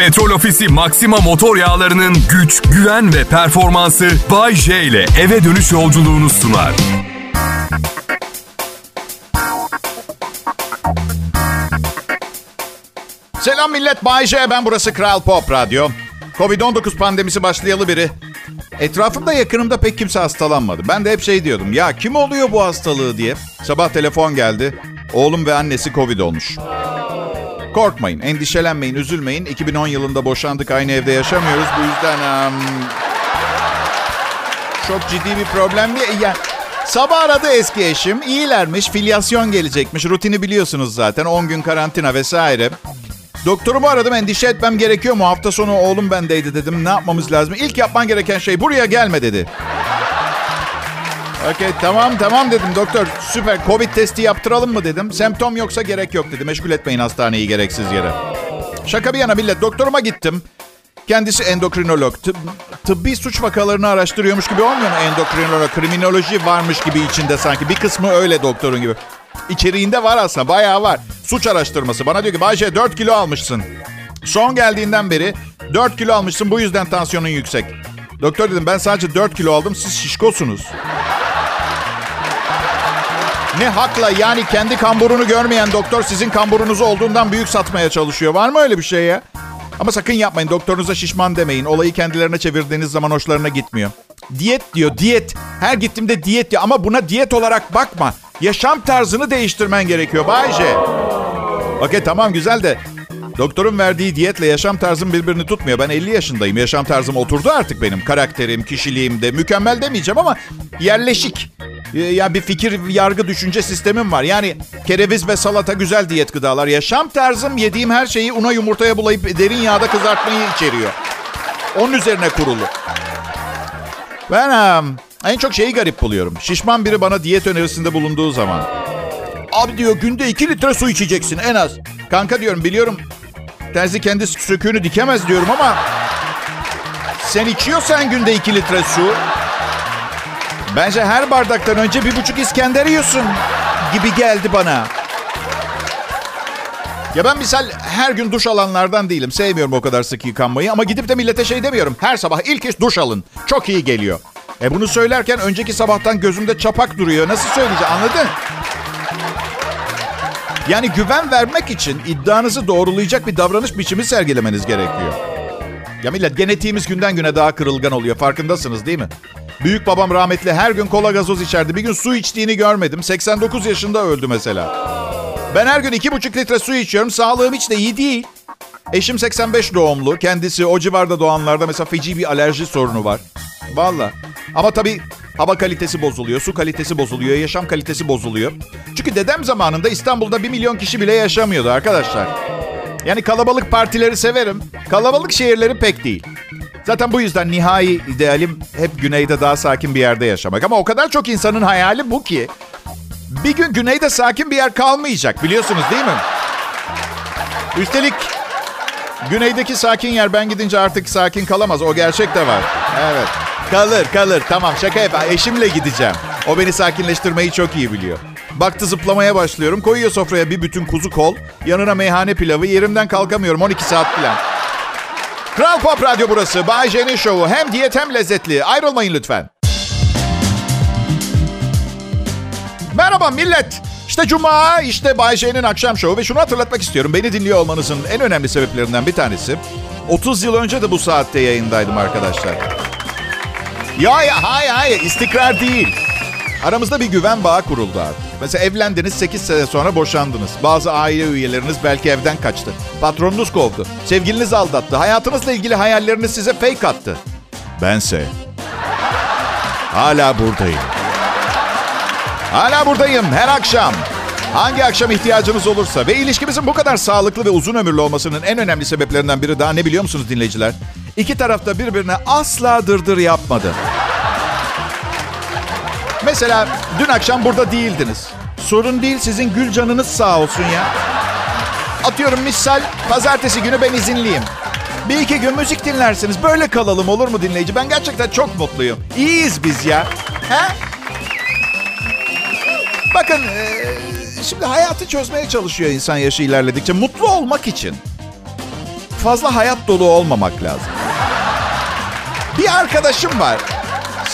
Petrol Ofisi Maxima motor yağlarının güç, güven ve performansı Bay J ile eve dönüş yolculuğunu sunar. Selam millet, Bay J. Ben burası Kral Pop Radyo. Covid-19 pandemisi başlayalı biri. Etrafımda yakınımda pek kimse hastalanmadı. Ben de hep şey diyordum. Ya kim oluyor bu hastalığı diye. Sabah telefon geldi. Oğlum ve annesi Covid olmuş. Korkmayın, endişelenmeyin, üzülmeyin. 2010 yılında boşandık, aynı evde yaşamıyoruz. Bu yüzden um, çok ciddi bir problem değil. Ya, sabah aradı eski eşim. İyilermiş, filyasyon gelecekmiş. Rutini biliyorsunuz zaten. 10 gün karantina vesaire. Doktorumu aradım endişe etmem gerekiyor mu? Hafta sonu oğlum bendeydi dedim. Ne yapmamız lazım? İlk yapman gereken şey buraya gelme dedi. Okey tamam tamam dedim doktor. Süper Covid testi yaptıralım mı dedim. Semptom yoksa gerek yok dedi. Meşgul etmeyin hastaneyi gereksiz yere. Şaka bir yana millet doktoruma gittim. Kendisi endokrinolog. Tıb, tıbbi suç vakalarını araştırıyormuş gibi olmuyor mu endokrinolog? Kriminoloji varmış gibi içinde sanki. Bir kısmı öyle doktorun gibi. İçeriğinde var aslında bayağı var. Suç araştırması. Bana diyor ki Bayce 4 kilo almışsın. Son geldiğinden beri 4 kilo almışsın bu yüzden tansiyonun yüksek. Doktor dedim ben sadece 4 kilo aldım siz şişkosunuz. Ne hakla yani kendi kamburunu görmeyen doktor sizin kamburunuz olduğundan büyük satmaya çalışıyor. Var mı öyle bir şey ya? Ama sakın yapmayın doktorunuza şişman demeyin. Olayı kendilerine çevirdiğiniz zaman hoşlarına gitmiyor. Diyet diyor diyet. Her gittiğimde diyet diyor ama buna diyet olarak bakma. Yaşam tarzını değiştirmen gerekiyor Bayce. Okey tamam güzel de doktorun verdiği diyetle yaşam tarzım birbirini tutmuyor. Ben 50 yaşındayım. Yaşam tarzım oturdu artık benim. Karakterim, kişiliğim de mükemmel demeyeceğim ama yerleşik. Ya yani bir fikir, yargı, düşünce sistemim var. Yani kereviz ve salata güzel diyet gıdalar. Yaşam tarzım yediğim her şeyi una yumurtaya bulayıp derin yağda kızartmayı içeriyor. Onun üzerine kurulu. Ben en çok şeyi garip buluyorum. Şişman biri bana diyet önerisinde bulunduğu zaman. Abi diyor günde 2 litre su içeceksin en az. Kanka diyorum biliyorum terzi kendi söküğünü dikemez diyorum ama... Sen içiyorsan günde 2 litre su... Bence her bardaktan önce bir buçuk İskender yiyorsun gibi geldi bana. Ya ben misal her gün duş alanlardan değilim. Sevmiyorum o kadar sık yıkanmayı ama gidip de millete şey demiyorum. Her sabah ilk iş duş alın. Çok iyi geliyor. E bunu söylerken önceki sabahtan gözümde çapak duruyor. Nasıl söyleyeceğim anladın? Yani güven vermek için iddianızı doğrulayacak bir davranış biçimi sergilemeniz gerekiyor. Ya millet genetiğimiz günden güne daha kırılgan oluyor. Farkındasınız değil mi? Büyük babam rahmetli her gün kola gazoz içerdi. Bir gün su içtiğini görmedim. 89 yaşında öldü mesela. Ben her gün 2,5 litre su içiyorum. Sağlığım hiç de iyi değil. Eşim 85 doğumlu. Kendisi o civarda doğanlarda mesela feci bir alerji sorunu var. Valla. Ama tabii hava kalitesi bozuluyor, su kalitesi bozuluyor, yaşam kalitesi bozuluyor. Çünkü dedem zamanında İstanbul'da 1 milyon kişi bile yaşamıyordu arkadaşlar. Yani kalabalık partileri severim. Kalabalık şehirleri pek değil. Zaten bu yüzden nihai idealim hep güneyde daha sakin bir yerde yaşamak. Ama o kadar çok insanın hayali bu ki bir gün güneyde sakin bir yer kalmayacak biliyorsunuz değil mi? Üstelik güneydeki sakin yer ben gidince artık sakin kalamaz. O gerçek de var. Evet. Kalır kalır tamam şaka yap. Eşimle gideceğim. O beni sakinleştirmeyi çok iyi biliyor. Baktı zıplamaya başlıyorum. Koyuyor sofraya bir bütün kuzu kol. Yanına meyhane pilavı. Yerimden kalkamıyorum 12 saat falan. Kral Pop Radyo burası. Bay J'nin şovu. Hem diyet hem lezzetli. Ayrılmayın lütfen. Merhaba millet. İşte Cuma, işte Bay J'nin akşam şovu ve şunu hatırlatmak istiyorum. Beni dinliyor olmanızın en önemli sebeplerinden bir tanesi. 30 yıl önce de bu saatte yayındaydım arkadaşlar. Ya ya hayır hayır istikrar değil. Aramızda bir güven bağı kuruldu artık. Mesela evlendiniz 8 sene sonra boşandınız. Bazı aile üyeleriniz belki evden kaçtı. Patronunuz kovdu. Sevgiliniz aldattı. Hayatınızla ilgili hayalleriniz size fake attı. Bense hala buradayım. Hala buradayım her akşam. Hangi akşam ihtiyacınız olursa ve ilişkimizin bu kadar sağlıklı ve uzun ömürlü olmasının en önemli sebeplerinden biri daha ne biliyor musunuz dinleyiciler? İki tarafta birbirine asla dırdır yapmadı. Mesela dün akşam burada değildiniz. Sorun değil sizin gül canınız sağ olsun ya. Atıyorum misal pazartesi günü ben izinliyim. Bir iki gün müzik dinlersiniz. Böyle kalalım olur mu dinleyici? Ben gerçekten çok mutluyum. İyiyiz biz ya. He? Bakın şimdi hayatı çözmeye çalışıyor insan yaşı ilerledikçe. Mutlu olmak için fazla hayat dolu olmamak lazım. Bir arkadaşım var.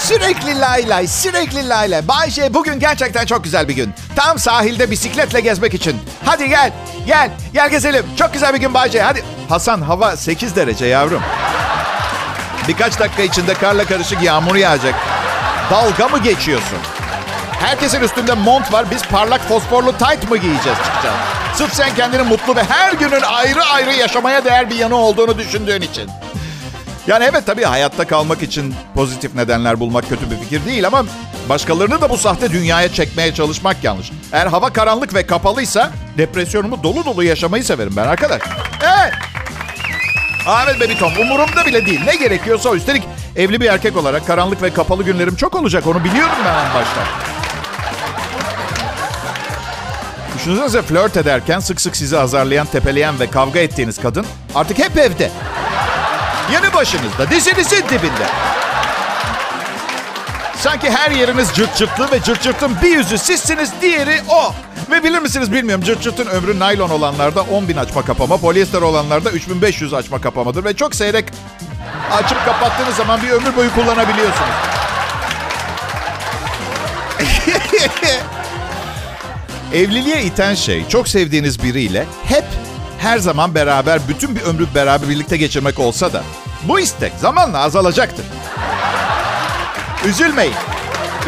Sürekli lay lay, sürekli lay lay. Bayşe bugün gerçekten çok güzel bir gün. Tam sahilde bisikletle gezmek için. Hadi gel, gel, gel gezelim. Çok güzel bir gün Bayşe, hadi. Hasan hava 8 derece yavrum. Birkaç dakika içinde karla karışık yağmur yağacak. Dalga mı geçiyorsun? Herkesin üstünde mont var. Biz parlak fosforlu tight mı giyeceğiz çıkacağız? Sırf sen kendini mutlu ve her günün ayrı ayrı yaşamaya değer bir yanı olduğunu düşündüğün için. Yani evet tabii hayatta kalmak için pozitif nedenler bulmak kötü bir fikir değil ama başkalarını da bu sahte dünyaya çekmeye çalışmak yanlış. Eğer hava karanlık ve kapalıysa depresyonumu dolu dolu yaşamayı severim ben arkadaş. Evet. Ahmet Baby Tom umurumda bile değil. Ne gerekiyorsa. Üstelik evli bir erkek olarak karanlık ve kapalı günlerim çok olacak. Onu biliyorum ben en başta. Düşünsenize flört ederken sık sık sizi azarlayan, tepeleyen ve kavga ettiğiniz kadın artık hep evde. Yanı başınızda, dizinizin dibinde. Sanki her yeriniz cırt cırtlı ve cırt cırtın bir yüzü sizsiniz, diğeri o. Ve bilir misiniz bilmiyorum cırt cırtın ömrü naylon olanlarda 10 bin açma kapama, polyester olanlarda 3500 açma kapamadır. Ve çok seyrek açıp kapattığınız zaman bir ömür boyu kullanabiliyorsunuz. Evliliğe iten şey çok sevdiğiniz biriyle hep her zaman beraber bütün bir ömrü beraber birlikte geçirmek olsa da bu istek zamanla azalacaktır. Üzülmeyin.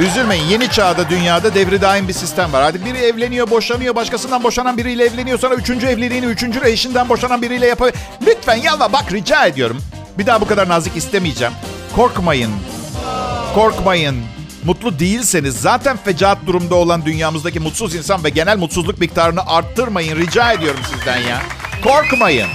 Üzülmeyin. Yeni çağda dünyada devri daim bir sistem var. Hadi biri evleniyor, boşanıyor. Başkasından boşanan biriyle evleniyor. Sonra üçüncü evliliğini üçüncü eşinden boşanan biriyle yapıyor. Lütfen yalva bak rica ediyorum. Bir daha bu kadar nazik istemeyeceğim. Korkmayın. Korkmayın. Mutlu değilseniz zaten fecaat durumda olan dünyamızdaki mutsuz insan ve genel mutsuzluk miktarını arttırmayın. Rica ediyorum sizden ya. Korkmayın.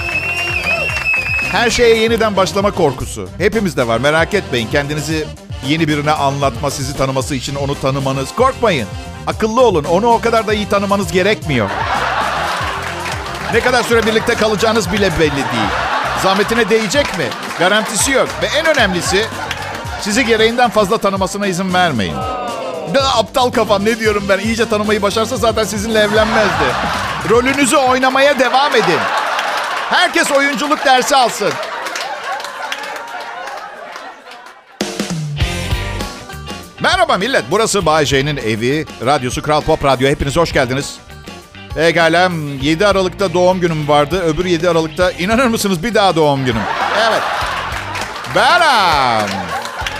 Her şeye yeniden başlama korkusu. Hepimizde var merak etmeyin. Kendinizi yeni birine anlatma, sizi tanıması için onu tanımanız. Korkmayın. Akıllı olun. Onu o kadar da iyi tanımanız gerekmiyor. Ne kadar süre birlikte kalacağınız bile belli değil. Zahmetine değecek mi? Garantisi yok. Ve en önemlisi sizi gereğinden fazla tanımasına izin vermeyin. Ne aptal kafam ne diyorum ben. İyice tanımayı başarsa zaten sizinle evlenmezdi. Rolünüzü oynamaya devam edin. Herkes oyunculuk dersi alsın. Merhaba millet. Burası Bay J'nin evi. Radyosu Kral Pop Radyo. Hepiniz hoş geldiniz. Egalem 7 Aralık'ta doğum günüm vardı. Öbür 7 Aralık'ta inanır mısınız bir daha doğum günüm. Evet. Benim.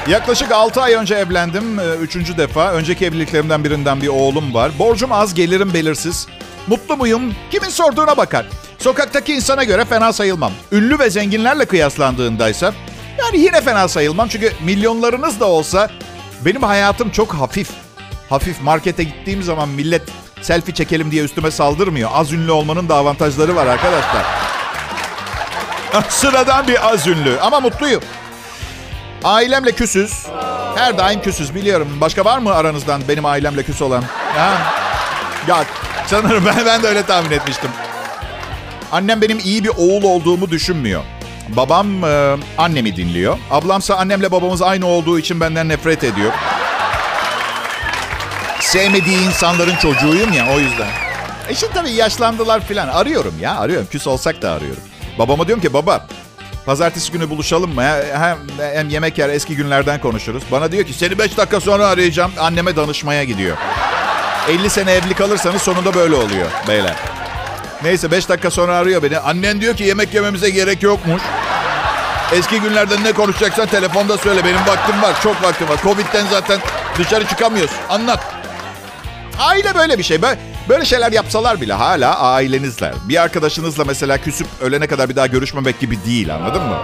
Yaklaşık 6 ay önce evlendim. Ee, üçüncü defa. Önceki evliliklerimden birinden bir oğlum var. Borcum az, gelirim belirsiz. Mutlu muyum? Kimin sorduğuna bakar. Sokaktaki insana göre fena sayılmam. Ünlü ve zenginlerle kıyaslandığındaysa yani yine fena sayılmam. Çünkü milyonlarınız da olsa benim hayatım çok hafif. Hafif markete gittiğim zaman millet selfie çekelim diye üstüme saldırmıyor. Az ünlü olmanın da avantajları var arkadaşlar. Sıradan bir az ünlü ama mutluyum. Ailemle küsüz. Her daim küsüz biliyorum. Başka var mı aranızdan benim ailemle küs olan? Ha? Ya sanırım ben, ben de öyle tahmin etmiştim. Annem benim iyi bir oğul olduğumu düşünmüyor. Babam e, annemi dinliyor. Ablamsa annemle babamız aynı olduğu için benden nefret ediyor. Sevmediği insanların çocuğuyum ya o yüzden. E şimdi tabii yaşlandılar filan. Arıyorum ya arıyorum. Küs olsak da arıyorum. Babama diyorum ki baba pazartesi günü buluşalım mı? Hem, hem yemek yer eski günlerden konuşuruz. Bana diyor ki seni 5 dakika sonra arayacağım. Anneme danışmaya gidiyor. 50 sene evli kalırsanız sonunda böyle oluyor beyler. Neyse 5 dakika sonra arıyor beni. Annen diyor ki yemek yememize gerek yokmuş. Eski günlerden ne konuşacaksan telefonda söyle. Benim vaktim var. Çok vaktim var. Covid'den zaten dışarı çıkamıyoruz. Anlat. Aile böyle bir şey. Böyle şeyler yapsalar bile hala ailenizler. Bir arkadaşınızla mesela küsüp ölene kadar bir daha görüşmemek gibi değil anladın mı?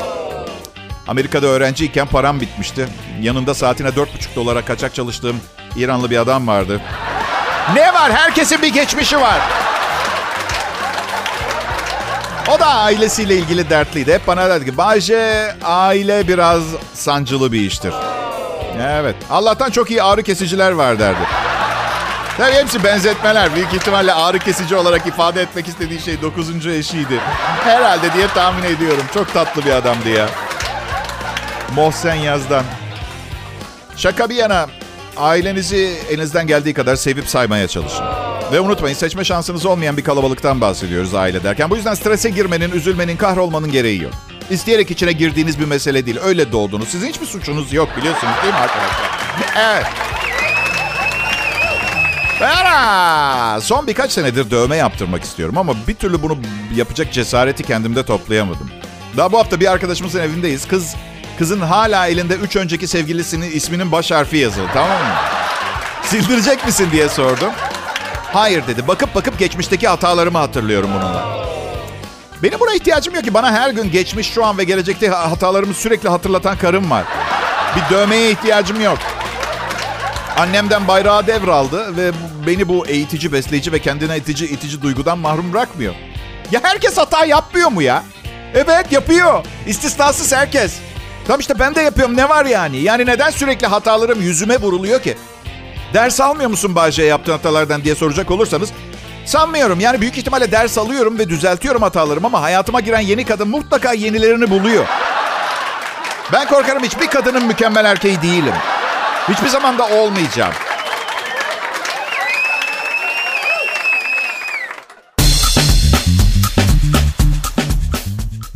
Amerika'da öğrenciyken param bitmişti. Yanında saatine 4,5 dolara kaçak çalıştığım İranlı bir adam vardı. Ne var? Herkesin bir geçmişi var. O da ailesiyle ilgili dertliydi. Hep bana derdi ki Bayce aile biraz sancılı bir iştir. Evet. Allah'tan çok iyi ağrı kesiciler var derdi. Tabii hepsi benzetmeler. Büyük ihtimalle ağrı kesici olarak ifade etmek istediği şey dokuzuncu eşiydi. Herhalde diye tahmin ediyorum. Çok tatlı bir adamdı ya. Mohsen Yaz'dan. Şaka bir yana ailenizi elinizden geldiği kadar sevip saymaya çalışın. Ve unutmayın seçme şansınız olmayan bir kalabalıktan bahsediyoruz aile derken. Bu yüzden strese girmenin, üzülmenin, kahrolmanın gereği yok. İsteyerek içine girdiğiniz bir mesele değil. Öyle doğdunuz. Sizin hiçbir suçunuz yok biliyorsunuz değil mi arkadaşlar? Evet. Ara! Son birkaç senedir dövme yaptırmak istiyorum ama bir türlü bunu yapacak cesareti kendimde toplayamadım. Daha bu hafta bir arkadaşımızın evindeyiz. Kız kızın hala elinde üç önceki sevgilisinin isminin baş harfi yazılı tamam mı? Sildirecek misin diye sordum. Hayır dedi. Bakıp bakıp geçmişteki hatalarımı hatırlıyorum bununla. Benim buna ihtiyacım yok ki. Bana her gün geçmiş, şu an ve gelecekte hatalarımı sürekli hatırlatan karım var. Bir dövmeye ihtiyacım yok. Annemden bayrağı devraldı ve beni bu eğitici, besleyici ve kendine itici, itici duygudan mahrum bırakmıyor. Ya herkes hata yapmıyor mu ya? Evet yapıyor. İstisnasız herkes. Tamam işte ben de yapıyorum ne var yani? Yani neden sürekli hatalarım yüzüme vuruluyor ki? Ders almıyor musun Bahçe yaptığın hatalardan diye soracak olursanız sanmıyorum. Yani büyük ihtimalle ders alıyorum ve düzeltiyorum hatalarımı ama hayatıma giren yeni kadın mutlaka yenilerini buluyor. Ben korkarım hiçbir kadının mükemmel erkeği değilim. Hiçbir zaman da olmayacağım.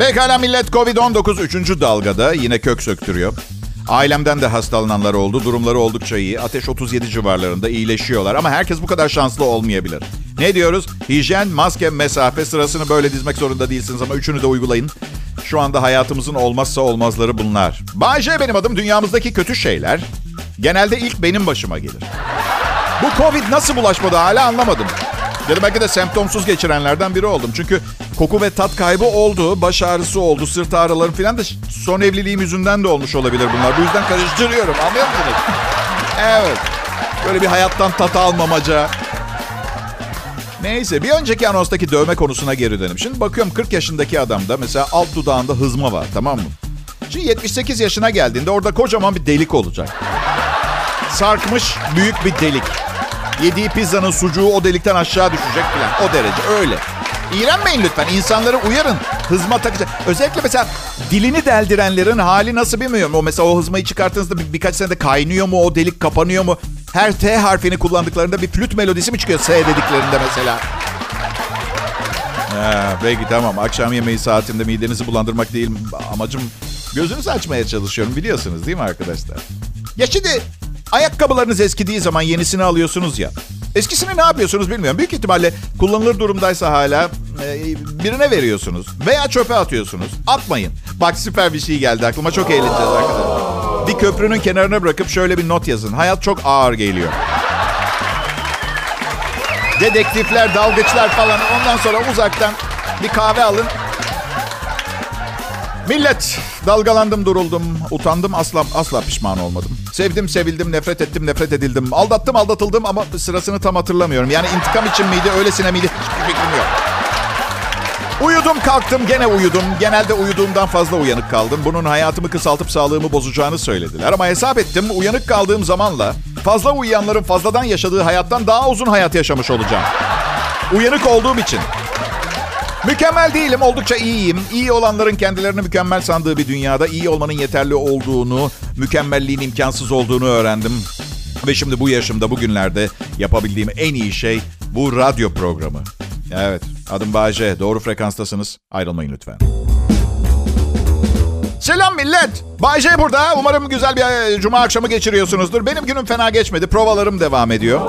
Pekala millet Covid-19 3. dalgada yine kök söktürüyor. Ailemden de hastalananlar oldu. Durumları oldukça iyi. Ateş 37 civarlarında iyileşiyorlar. Ama herkes bu kadar şanslı olmayabilir. Ne diyoruz? Hijyen, maske, mesafe sırasını böyle dizmek zorunda değilsiniz ama üçünü de uygulayın. Şu anda hayatımızın olmazsa olmazları bunlar. Bayce benim adım. Dünyamızdaki kötü şeyler genelde ilk benim başıma gelir. Bu Covid nasıl bulaşmadı hala anlamadım. Ya da belki de semptomsuz geçirenlerden biri oldum. Çünkü koku ve tat kaybı oldu, baş ağrısı oldu, sırt ağrıları falan da son evliliğim yüzünden de olmuş olabilir bunlar. Bu yüzden karıştırıyorum anlıyor musunuz? Evet. Böyle bir hayattan tat almamaca. Neyse bir önceki anonstaki dövme konusuna geri dönelim. Şimdi bakıyorum 40 yaşındaki adamda mesela alt dudağında hızma var tamam mı? Şimdi 78 yaşına geldiğinde orada kocaman bir delik olacak. Sarkmış büyük bir delik. Yediği pizzanın sucuğu o delikten aşağı düşecek falan. O derece öyle. İğrenmeyin lütfen. İnsanları uyarın. Hızma takacak. Özellikle mesela dilini deldirenlerin hali nasıl bilmiyorum. O mesela o hızmayı çıkarttığınızda bir, birkaç senede kaynıyor mu? O delik kapanıyor mu? Her T harfini kullandıklarında bir flüt melodisi mi çıkıyor S dediklerinde mesela? Ha, peki tamam. Akşam yemeği saatinde midenizi bulandırmak değil amacım. Gözünüzü açmaya çalışıyorum biliyorsunuz değil mi arkadaşlar? Ya şimdi ayakkabılarınız eskidiği zaman yenisini alıyorsunuz ya. Eskisini ne yapıyorsunuz bilmiyorum. Büyük ihtimalle kullanılır durumdaysa hala e, birine veriyorsunuz. Veya çöpe atıyorsunuz. Atmayın. Bak süper bir şey geldi aklıma. Çok eğleneceğiz arkadaşlar. Bir köprünün kenarına bırakıp şöyle bir not yazın. Hayat çok ağır geliyor. Dedektifler, dalgıçlar falan. Ondan sonra uzaktan bir kahve alın. Millet, dalgalandım, duruldum, utandım, asla asla pişman olmadım. Sevdim, sevildim, nefret ettim, nefret edildim. Aldattım, aldatıldım ama sırasını tam hatırlamıyorum. Yani intikam için miydi, öylesine miydi hiçbir fikrim yok. Uyudum kalktım gene uyudum. Genelde uyuduğumdan fazla uyanık kaldım. Bunun hayatımı kısaltıp sağlığımı bozacağını söylediler. Ama hesap ettim uyanık kaldığım zamanla fazla uyuyanların fazladan yaşadığı hayattan daha uzun hayat yaşamış olacağım. Uyanık olduğum için. Mükemmel değilim, oldukça iyiyim. İyi olanların kendilerini mükemmel sandığı bir dünyada iyi olmanın yeterli olduğunu, mükemmelliğin imkansız olduğunu öğrendim. Ve şimdi bu yaşımda, bugünlerde yapabildiğim en iyi şey bu radyo programı. Evet, adım Bayece. Doğru frekanstasınız. Ayrılmayın lütfen. Selam millet. Bayce burada. Umarım güzel bir cuma akşamı geçiriyorsunuzdur. Benim günüm fena geçmedi. Provalarım devam ediyor.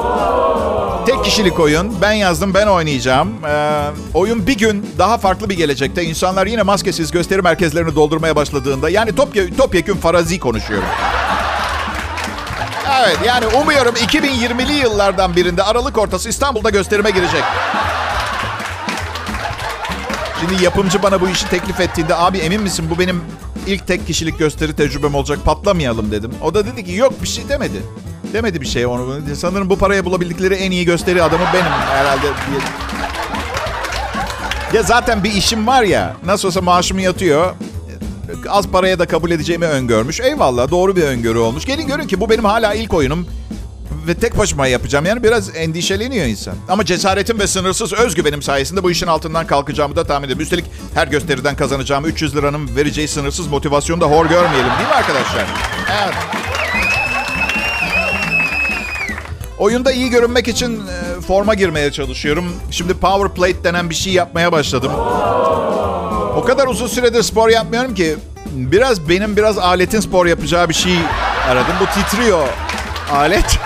Tek kişilik oyun. Ben yazdım, ben oynayacağım. Ee, oyun bir gün daha farklı bir gelecekte. İnsanlar yine maskesiz gösteri merkezlerini doldurmaya başladığında... Yani topye, topyekun farazi konuşuyorum. Evet yani umuyorum 2020'li yıllardan birinde Aralık ortası İstanbul'da gösterime girecek. Şimdi yapımcı bana bu işi teklif ettiğinde abi emin misin bu benim ilk tek kişilik gösteri tecrübem olacak patlamayalım dedim. O da dedi ki yok bir şey demedi. Demedi bir şey onu. Sanırım bu paraya bulabildikleri en iyi gösteri adamı benim herhalde. Ya zaten bir işim var ya. Nasıl olsa maaşım yatıyor. Az paraya da kabul edeceğimi öngörmüş. Eyvallah doğru bir öngörü olmuş. Gelin görün ki bu benim hala ilk oyunum. Ve tek başıma yapacağım. Yani biraz endişeleniyor insan. Ama cesaretim ve sınırsız özgüvenim sayesinde bu işin altından kalkacağımı da tahmin ediyorum. Üstelik her gösteriden kazanacağım 300 liranın vereceği sınırsız motivasyonu da hor görmeyelim değil mi arkadaşlar? Evet. Oyunda iyi görünmek için e, forma girmeye çalışıyorum. Şimdi power plate denen bir şey yapmaya başladım. O kadar uzun süredir spor yapmıyorum ki biraz benim biraz aletin spor yapacağı bir şey aradım. Bu titriyor alet.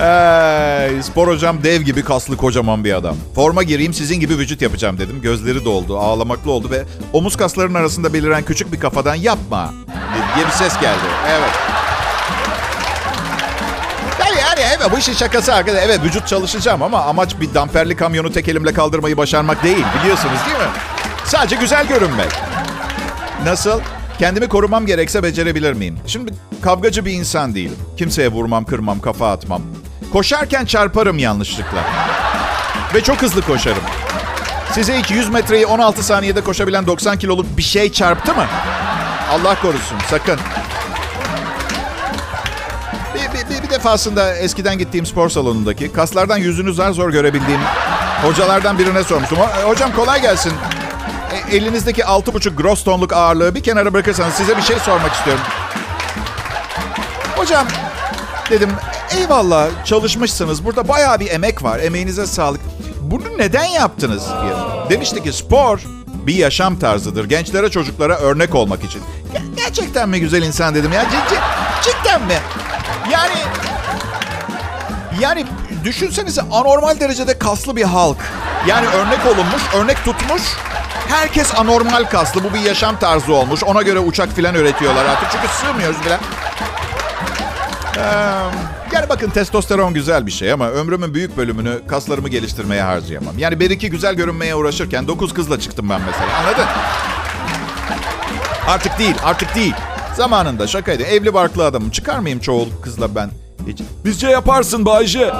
Ee, spor hocam dev gibi kaslı kocaman bir adam. Forma gireyim sizin gibi vücut yapacağım dedim. Gözleri doldu, ağlamaklı oldu ve omuz kaslarının arasında beliren küçük bir kafadan yapma diye bir ses geldi. Evet. Evet bu işin şakası arkadaşlar. Evet vücut çalışacağım ama amaç bir damperli kamyonu tek elimle kaldırmayı başarmak değil. Biliyorsunuz değil mi? Sadece güzel görünmek. Nasıl? Kendimi korumam gerekse becerebilir miyim? Şimdi kavgacı bir insan değilim. Kimseye vurmam, kırmam, kafa atmam. Koşarken çarparım yanlışlıkla. Ve çok hızlı koşarım. Size hiç 100 metreyi 16 saniyede koşabilen 90 kiloluk bir şey çarptı mı? Allah korusun, sakın. Defasında eskiden gittiğim spor salonundaki kaslardan yüzünü zar zor görebildiğim hocalardan birine sormuştum. Hocam kolay gelsin. E, elinizdeki 6,5 gross tonluk ağırlığı bir kenara bırakırsanız size bir şey sormak istiyorum. Hocam dedim eyvallah çalışmışsınız. Burada bayağı bir emek var. Emeğinize sağlık. Bunu neden yaptınız diye. Demişti ki spor bir yaşam tarzıdır. Gençlere çocuklara örnek olmak için. Gerçekten mi güzel insan dedim ya. C- cidden mi? Yani yani düşünsenize anormal derecede kaslı bir halk. Yani örnek olunmuş, örnek tutmuş. Herkes anormal kaslı. Bu bir yaşam tarzı olmuş. Ona göre uçak filan üretiyorlar artık. Çünkü sığmıyoruz bile. Ee, yani bakın testosteron güzel bir şey ama ömrümün büyük bölümünü kaslarımı geliştirmeye harcayamam. Yani bir iki güzel görünmeye uğraşırken dokuz kızla çıktım ben mesela. Anladın? Artık değil, artık değil. Zamanında şakaydı. Evli barklı adamım. Çıkar mıyım çoğul kızla ben? Hiç. Bizce yaparsın Bayce.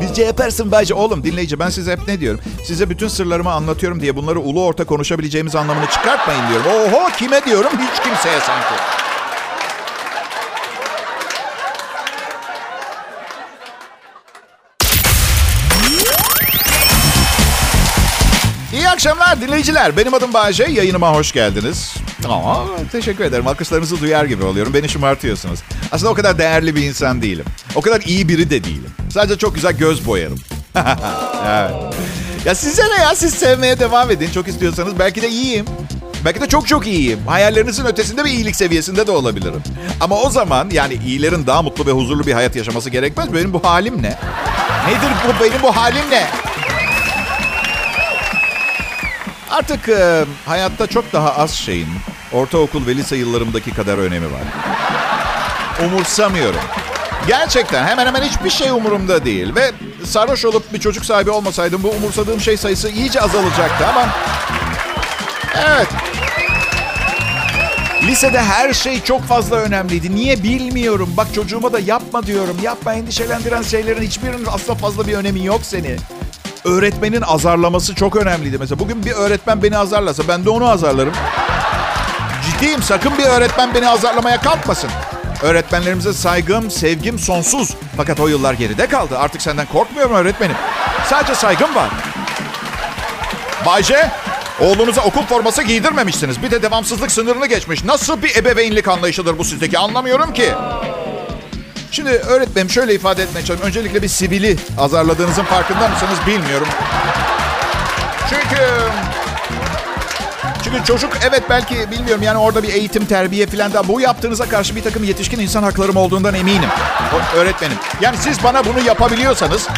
Bizce yaparsın Bayce. Oğlum dinleyici ben size hep ne diyorum? Size bütün sırlarımı anlatıyorum diye bunları ulu orta konuşabileceğimiz anlamını çıkartmayın diyorum. Oho kime diyorum? Hiç kimseye sanki. Akşamlar dinleyiciler. Benim adım Bayce. Yayınıma hoş geldiniz. Aa, teşekkür ederim. Alkışlarınızı duyar gibi oluyorum. Beni şımartıyorsunuz. Aslında o kadar değerli bir insan değilim. O kadar iyi biri de değilim. Sadece çok güzel göz boyarım. evet. Ya size ne ya? Siz sevmeye devam edin. Çok istiyorsanız belki de iyiyim. Belki de çok çok iyiyim. Hayallerinizin ötesinde bir iyilik seviyesinde de olabilirim. Ama o zaman yani iyilerin daha mutlu ve huzurlu bir hayat yaşaması gerekmez. Benim bu halim ne? Nedir bu? Benim bu halim ne? Artık e, hayatta çok daha az şeyin ortaokul ve lise yıllarımdaki kadar önemi var. Umursamıyorum. Gerçekten hemen hemen hiçbir şey umurumda değil. Ve sarhoş olup bir çocuk sahibi olmasaydım bu umursadığım şey sayısı iyice azalacaktı ama... Evet. Lisede her şey çok fazla önemliydi. Niye bilmiyorum. Bak çocuğuma da yapma diyorum. Yapma endişelendiren şeylerin hiçbirinin aslında fazla bir önemi yok seni öğretmenin azarlaması çok önemliydi. Mesela bugün bir öğretmen beni azarlasa ben de onu azarlarım. Ciddiyim sakın bir öğretmen beni azarlamaya kalkmasın. Öğretmenlerimize saygım, sevgim sonsuz. Fakat o yıllar geride kaldı. Artık senden korkmuyorum öğretmenim. Sadece saygım var. Bayce, oğlunuza okul forması giydirmemişsiniz. Bir de devamsızlık sınırını geçmiş. Nasıl bir ebeveynlik anlayışıdır bu sizdeki anlamıyorum ki. Şimdi öğretmenim şöyle ifade etmeye çalışıyorum. Öncelikle bir sivili azarladığınızın farkında mısınız bilmiyorum. Çünkü... Çünkü çocuk evet belki bilmiyorum yani orada bir eğitim, terbiye falan da bu yaptığınıza karşı bir takım yetişkin insan haklarım olduğundan eminim. Öğretmenim. Yani siz bana bunu yapabiliyorsanız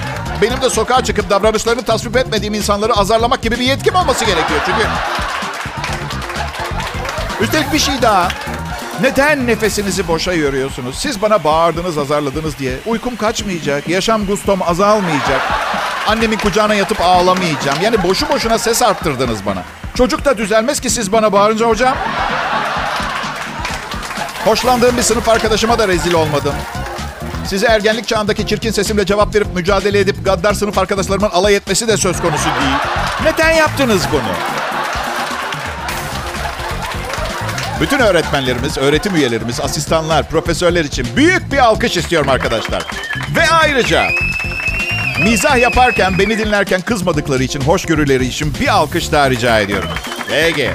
benim de sokağa çıkıp davranışlarını tasvip etmediğim insanları azarlamak gibi bir yetkim olması gerekiyor. Çünkü Üstelik bir şey daha. Neden nefesinizi boşa yoruyorsunuz? Siz bana bağırdınız, azarladınız diye. Uykum kaçmayacak, yaşam gustom azalmayacak. Annemin kucağına yatıp ağlamayacağım. Yani boşu boşuna ses arttırdınız bana. Çocuk da düzelmez ki siz bana bağırınca hocam. Hoşlandığım bir sınıf arkadaşıma da rezil olmadım. Size ergenlik çağındaki çirkin sesimle cevap verip mücadele edip gaddar sınıf arkadaşlarımın alay etmesi de söz konusu değil. Neden yaptınız bunu? Bütün öğretmenlerimiz, öğretim üyelerimiz, asistanlar, profesörler için büyük bir alkış istiyorum arkadaşlar. Ve ayrıca mizah yaparken, beni dinlerken kızmadıkları için, hoşgörüleri için bir alkış daha rica ediyorum. Peki.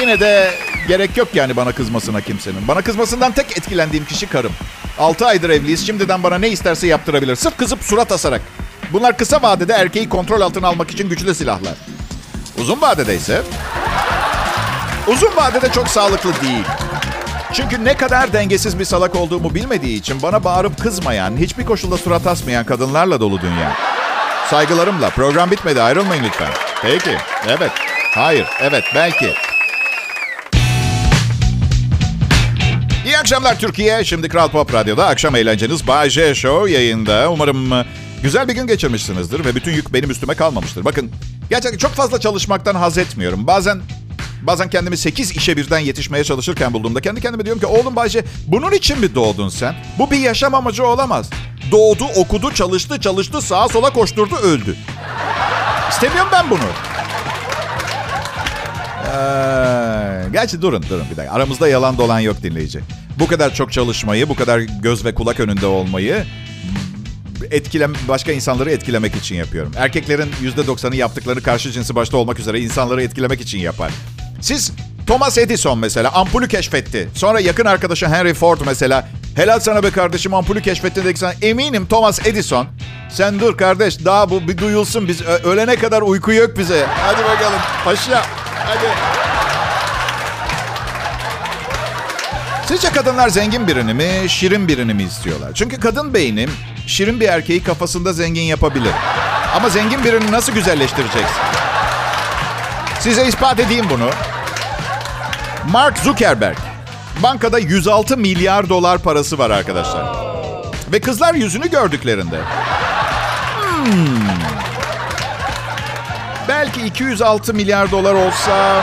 Yine de gerek yok yani bana kızmasına kimsenin. Bana kızmasından tek etkilendiğim kişi karım. 6 aydır evliyiz. Şimdiden bana ne isterse yaptırabilir. Sırf kızıp surat asarak. Bunlar kısa vadede erkeği kontrol altına almak için güçlü silahlar. Uzun vadede ise... Uzun vadede çok sağlıklı değil. Çünkü ne kadar dengesiz bir salak olduğumu bilmediği için bana bağırıp kızmayan, hiçbir koşulda surat asmayan kadınlarla dolu dünya. Saygılarımla. Program bitmedi. Ayrılmayın lütfen. Peki. Evet. Hayır. Evet. Belki. İyi akşamlar Türkiye. Şimdi Kral Pop Radyo'da akşam eğlenceniz Bay J Show yayında. Umarım e, güzel bir gün geçirmişsinizdir ve bütün yük benim üstüme kalmamıştır. Bakın gerçekten çok fazla çalışmaktan haz etmiyorum. Bazen bazen kendimi 8 işe birden yetişmeye çalışırken bulduğumda kendi kendime diyorum ki oğlum Bayce bunun için mi doğdun sen? Bu bir yaşam amacı olamaz. Doğdu, okudu, çalıştı, çalıştı, sağa sola koşturdu, öldü. İstemiyorum ben bunu. Ee, gerçi durun durun bir dakika. Aramızda yalan dolan yok dinleyici. Bu kadar çok çalışmayı, bu kadar göz ve kulak önünde olmayı etkilem başka insanları etkilemek için yapıyorum. Erkeklerin %90'ı yaptıkları karşı cinsi başta olmak üzere insanları etkilemek için yapar. Siz Thomas Edison mesela ampulü keşfetti. Sonra yakın arkadaşı Henry Ford mesela helal sana be kardeşim ampulü keşfetti dedik sana. Eminim Thomas Edison sen dur kardeş daha bu bir duyulsun biz ölene kadar uyku yok bize. Hadi bakalım paşa hadi. Sizce kadınlar zengin birini mi, şirin birini mi istiyorlar? Çünkü kadın beyni şirin bir erkeği kafasında zengin yapabilir. Ama zengin birini nasıl güzelleştireceksin? Size ispat edeyim bunu. Mark Zuckerberg. Bankada 106 milyar dolar parası var arkadaşlar. Ve kızlar yüzünü gördüklerinde. Hmm, belki 206 milyar dolar olsa...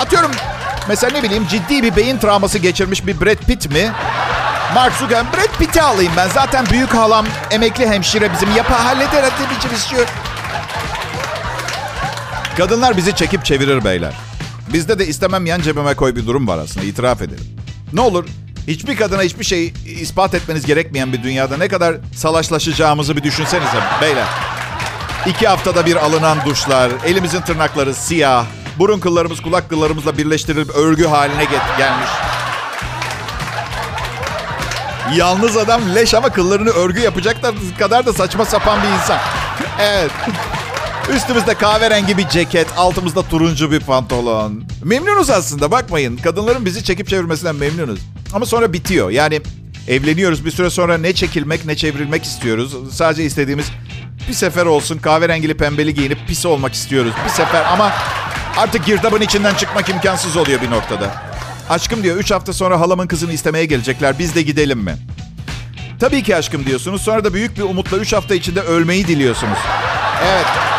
Atıyorum mesela ne bileyim ciddi bir beyin travması geçirmiş bir Brad Pitt mi? Mark Zuckerberg, Brad Pitt'i alayım ben. Zaten büyük halam emekli hemşire bizim. Yapa halleder hadi bir çalışıyor. Kadınlar bizi çekip çevirir beyler. Bizde de istemem yan cebime koy bir durum var aslında itiraf edelim. Ne olur hiçbir kadına hiçbir şey ispat etmeniz gerekmeyen bir dünyada ne kadar salaşlaşacağımızı bir düşünsenize beyler. İki haftada bir alınan duşlar, elimizin tırnakları siyah, burun kıllarımız kulak kıllarımızla birleştirilip örgü haline get- gelmiş. Yalnız adam leş ama kıllarını örgü yapacak kadar da saçma sapan bir insan. evet. Üstümüzde kahverengi bir ceket, altımızda turuncu bir pantolon. Memnunuz aslında bakmayın. Kadınların bizi çekip çevirmesinden memnunuz. Ama sonra bitiyor. Yani evleniyoruz bir süre sonra ne çekilmek ne çevrilmek istiyoruz. Sadece istediğimiz bir sefer olsun kahverengili pembeli giyinip pis olmak istiyoruz. Bir sefer ama artık girdabın içinden çıkmak imkansız oluyor bir noktada. Aşkım diyor 3 hafta sonra halamın kızını istemeye gelecekler. Biz de gidelim mi? Tabii ki aşkım diyorsunuz. Sonra da büyük bir umutla 3 hafta içinde ölmeyi diliyorsunuz. Evet.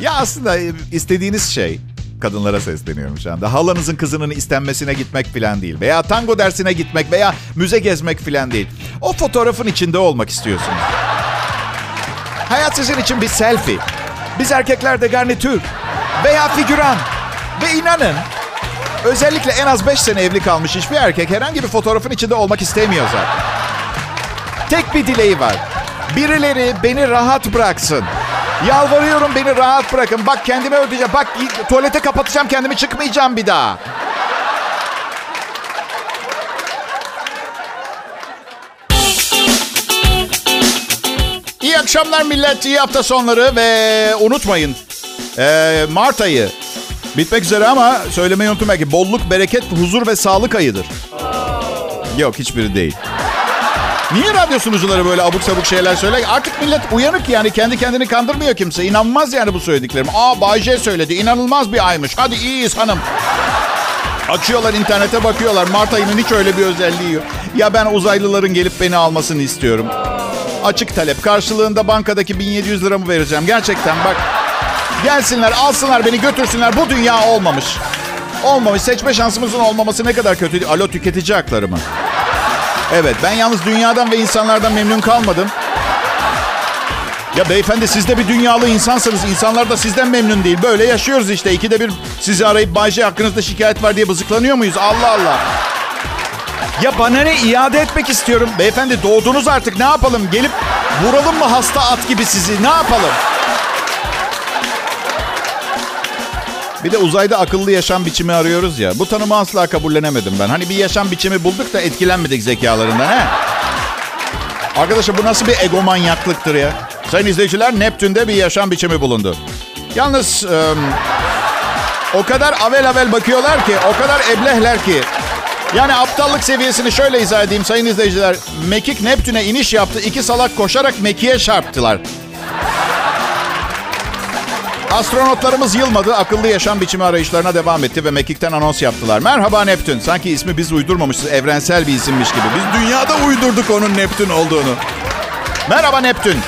Ya aslında istediğiniz şey kadınlara sesleniyorum şu anda. Halanızın kızının istenmesine gitmek falan değil. Veya tango dersine gitmek veya müze gezmek falan değil. O fotoğrafın içinde olmak istiyorsunuz. Hayat sizin için bir selfie. Biz erkeklerde garnitür veya figüran. Ve inanın özellikle en az 5 sene evli kalmış hiçbir erkek herhangi bir fotoğrafın içinde olmak istemiyor zaten. Tek bir dileği var. Birileri beni rahat bıraksın. Yalvarıyorum beni rahat bırakın. Bak kendimi ödeyeceğim. Bak tuvalete kapatacağım kendimi çıkmayacağım bir daha. İyi akşamlar millet. İyi hafta sonları ve unutmayın. Ee, Mart ayı bitmek üzere ama söylemeyi unuttum belki. Bolluk, bereket, huzur ve sağlık ayıdır. Yok hiçbiri değil. Niye radyo sunucuları böyle abuk sabuk şeyler söyler? Artık millet uyanık yani kendi kendini kandırmıyor kimse. İnanmaz yani bu söylediklerim. Aa Bay J söyledi. İnanılmaz bir aymış. Hadi iyiyiz hanım. Açıyorlar internete bakıyorlar. Mart ayının hiç öyle bir özelliği yok. Ya ben uzaylıların gelip beni almasını istiyorum. Açık talep. Karşılığında bankadaki 1700 liramı vereceğim. Gerçekten bak. Gelsinler, alsınlar beni, götürsünler. Bu dünya olmamış. Olmamış. Seçme şansımızın olmaması ne kadar kötü. Alo tüketici hakları mı? Evet ben yalnız dünyadan ve insanlardan memnun kalmadım. Ya beyefendi siz de bir dünyalı insansınız. İnsanlar da sizden memnun değil. Böyle yaşıyoruz işte. İkide bir sizi arayıp Bayce hakkınızda şikayet var diye bızıklanıyor muyuz? Allah Allah. Ya bana ne iade etmek istiyorum. Beyefendi doğdunuz artık ne yapalım? Gelip vuralım mı hasta at gibi sizi? Ne yapalım? Bir de uzayda akıllı yaşam biçimi arıyoruz ya. Bu tanımı asla kabullenemedim ben. Hani bir yaşam biçimi bulduk da etkilenmedik zekalarından he? Arkadaşlar bu nasıl bir egomanyaklıktır ya? Sayın izleyiciler Neptün'de bir yaşam biçimi bulundu. Yalnız e, o kadar avel avel bakıyorlar ki, o kadar eblehler ki. Yani aptallık seviyesini şöyle izah edeyim sayın izleyiciler. Mekik Neptün'e iniş yaptı. iki salak koşarak Mekik'e çarptılar. Astronotlarımız yılmadı. Akıllı yaşam biçimi arayışlarına devam etti ve Mekik'ten anons yaptılar. Merhaba Neptün. Sanki ismi biz uydurmamışız. Evrensel bir isimmiş gibi. Biz dünyada uydurduk onun Neptün olduğunu. Merhaba Neptün.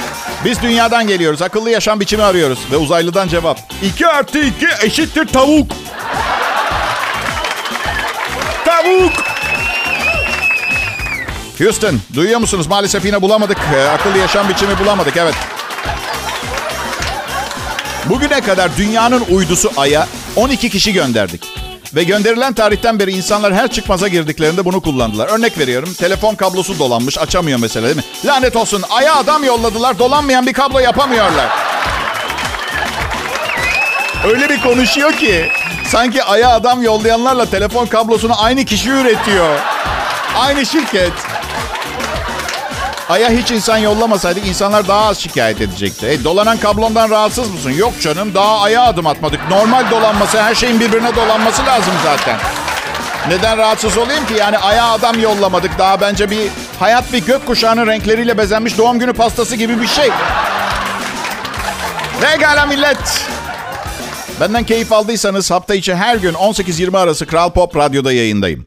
Biz dünyadan geliyoruz. Akıllı yaşam biçimi arıyoruz. Ve uzaylıdan cevap. 2 artı 2 eşittir tavuk. Tavuk. Houston, duyuyor musunuz? Maalesef yine bulamadık. Ee, akıllı yaşam biçimi bulamadık, evet. Bugüne kadar dünyanın uydusu Ay'a 12 kişi gönderdik. Ve gönderilen tarihten beri insanlar her çıkmaza girdiklerinde bunu kullandılar. Örnek veriyorum. Telefon kablosu dolanmış. Açamıyor mesela değil mi? Lanet olsun. Ay'a adam yolladılar. Dolanmayan bir kablo yapamıyorlar. Öyle bir konuşuyor ki. Sanki Ay'a adam yollayanlarla telefon kablosunu aynı kişi üretiyor. Aynı şirket. Ay'a hiç insan yollamasaydık insanlar daha az şikayet edecekti. E, dolanan kablondan rahatsız mısın? Yok canım daha Ay'a adım atmadık. Normal dolanması her şeyin birbirine dolanması lazım zaten. Neden rahatsız olayım ki? Yani Ay'a adam yollamadık. Daha bence bir hayat bir gökkuşağının renkleriyle bezenmiş doğum günü pastası gibi bir şey. Regala millet. Benden keyif aldıysanız hafta içi her gün 18-20 arası Kral Pop Radyo'da yayındayım.